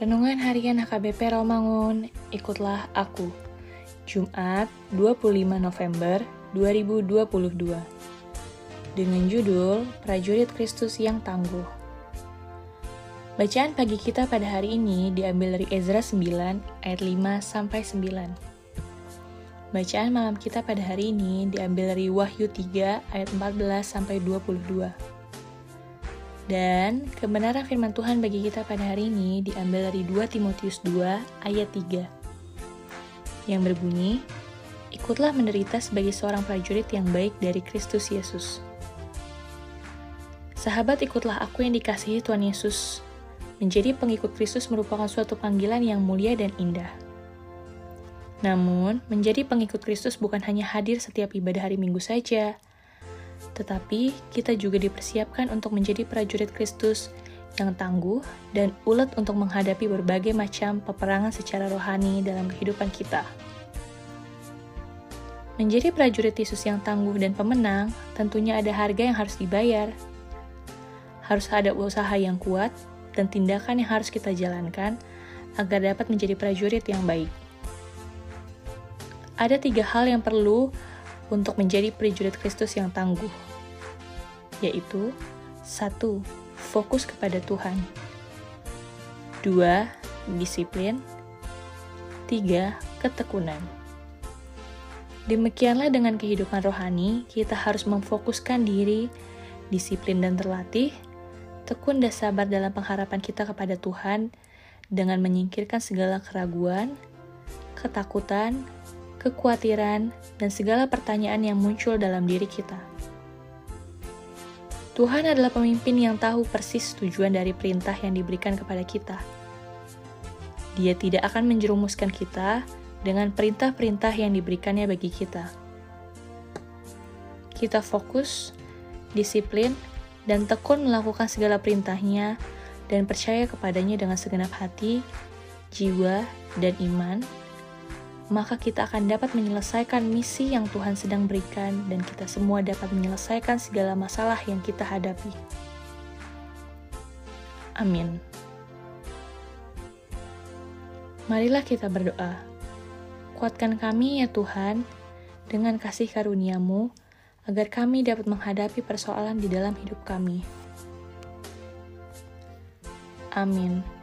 Renungan Harian HKBP Romangun, ikutlah aku. Jumat, 25 November 2022. Dengan judul Prajurit Kristus yang Tangguh. Bacaan pagi kita pada hari ini diambil dari Ezra 9 ayat 5 sampai 9. Bacaan malam kita pada hari ini diambil dari Wahyu 3 ayat 14 sampai 22. Dan kebenaran firman Tuhan bagi kita pada hari ini diambil dari 2 Timotius 2 ayat 3 yang berbunyi, Ikutlah menderita sebagai seorang prajurit yang baik dari Kristus Yesus. Sahabat, ikutlah aku yang dikasihi Tuhan Yesus. Menjadi pengikut Kristus merupakan suatu panggilan yang mulia dan indah. Namun, menjadi pengikut Kristus bukan hanya hadir setiap ibadah hari Minggu saja, tetapi kita juga dipersiapkan untuk menjadi prajurit Kristus yang tangguh dan ulet untuk menghadapi berbagai macam peperangan secara rohani dalam kehidupan kita. Menjadi prajurit Yesus yang tangguh dan pemenang, tentunya ada harga yang harus dibayar. Harus ada usaha yang kuat dan tindakan yang harus kita jalankan agar dapat menjadi prajurit yang baik. Ada tiga hal yang perlu untuk menjadi prajurit Kristus yang tangguh, yaitu satu, fokus kepada Tuhan. Dua, disiplin. Tiga, ketekunan. Demikianlah dengan kehidupan rohani, kita harus memfokuskan diri, disiplin dan terlatih, tekun dan sabar dalam pengharapan kita kepada Tuhan dengan menyingkirkan segala keraguan, ketakutan, kekhawatiran, dan segala pertanyaan yang muncul dalam diri kita. Tuhan adalah pemimpin yang tahu persis tujuan dari perintah yang diberikan kepada kita. Dia tidak akan menjerumuskan kita dengan perintah-perintah yang diberikannya bagi kita. Kita fokus, disiplin, dan tekun melakukan segala perintahnya dan percaya kepadanya dengan segenap hati, jiwa, dan iman, maka kita akan dapat menyelesaikan misi yang Tuhan sedang berikan, dan kita semua dapat menyelesaikan segala masalah yang kita hadapi. Amin. Marilah kita berdoa. Kuatkan kami, ya Tuhan, dengan kasih karunia-Mu, agar kami dapat menghadapi persoalan di dalam hidup kami. Amin.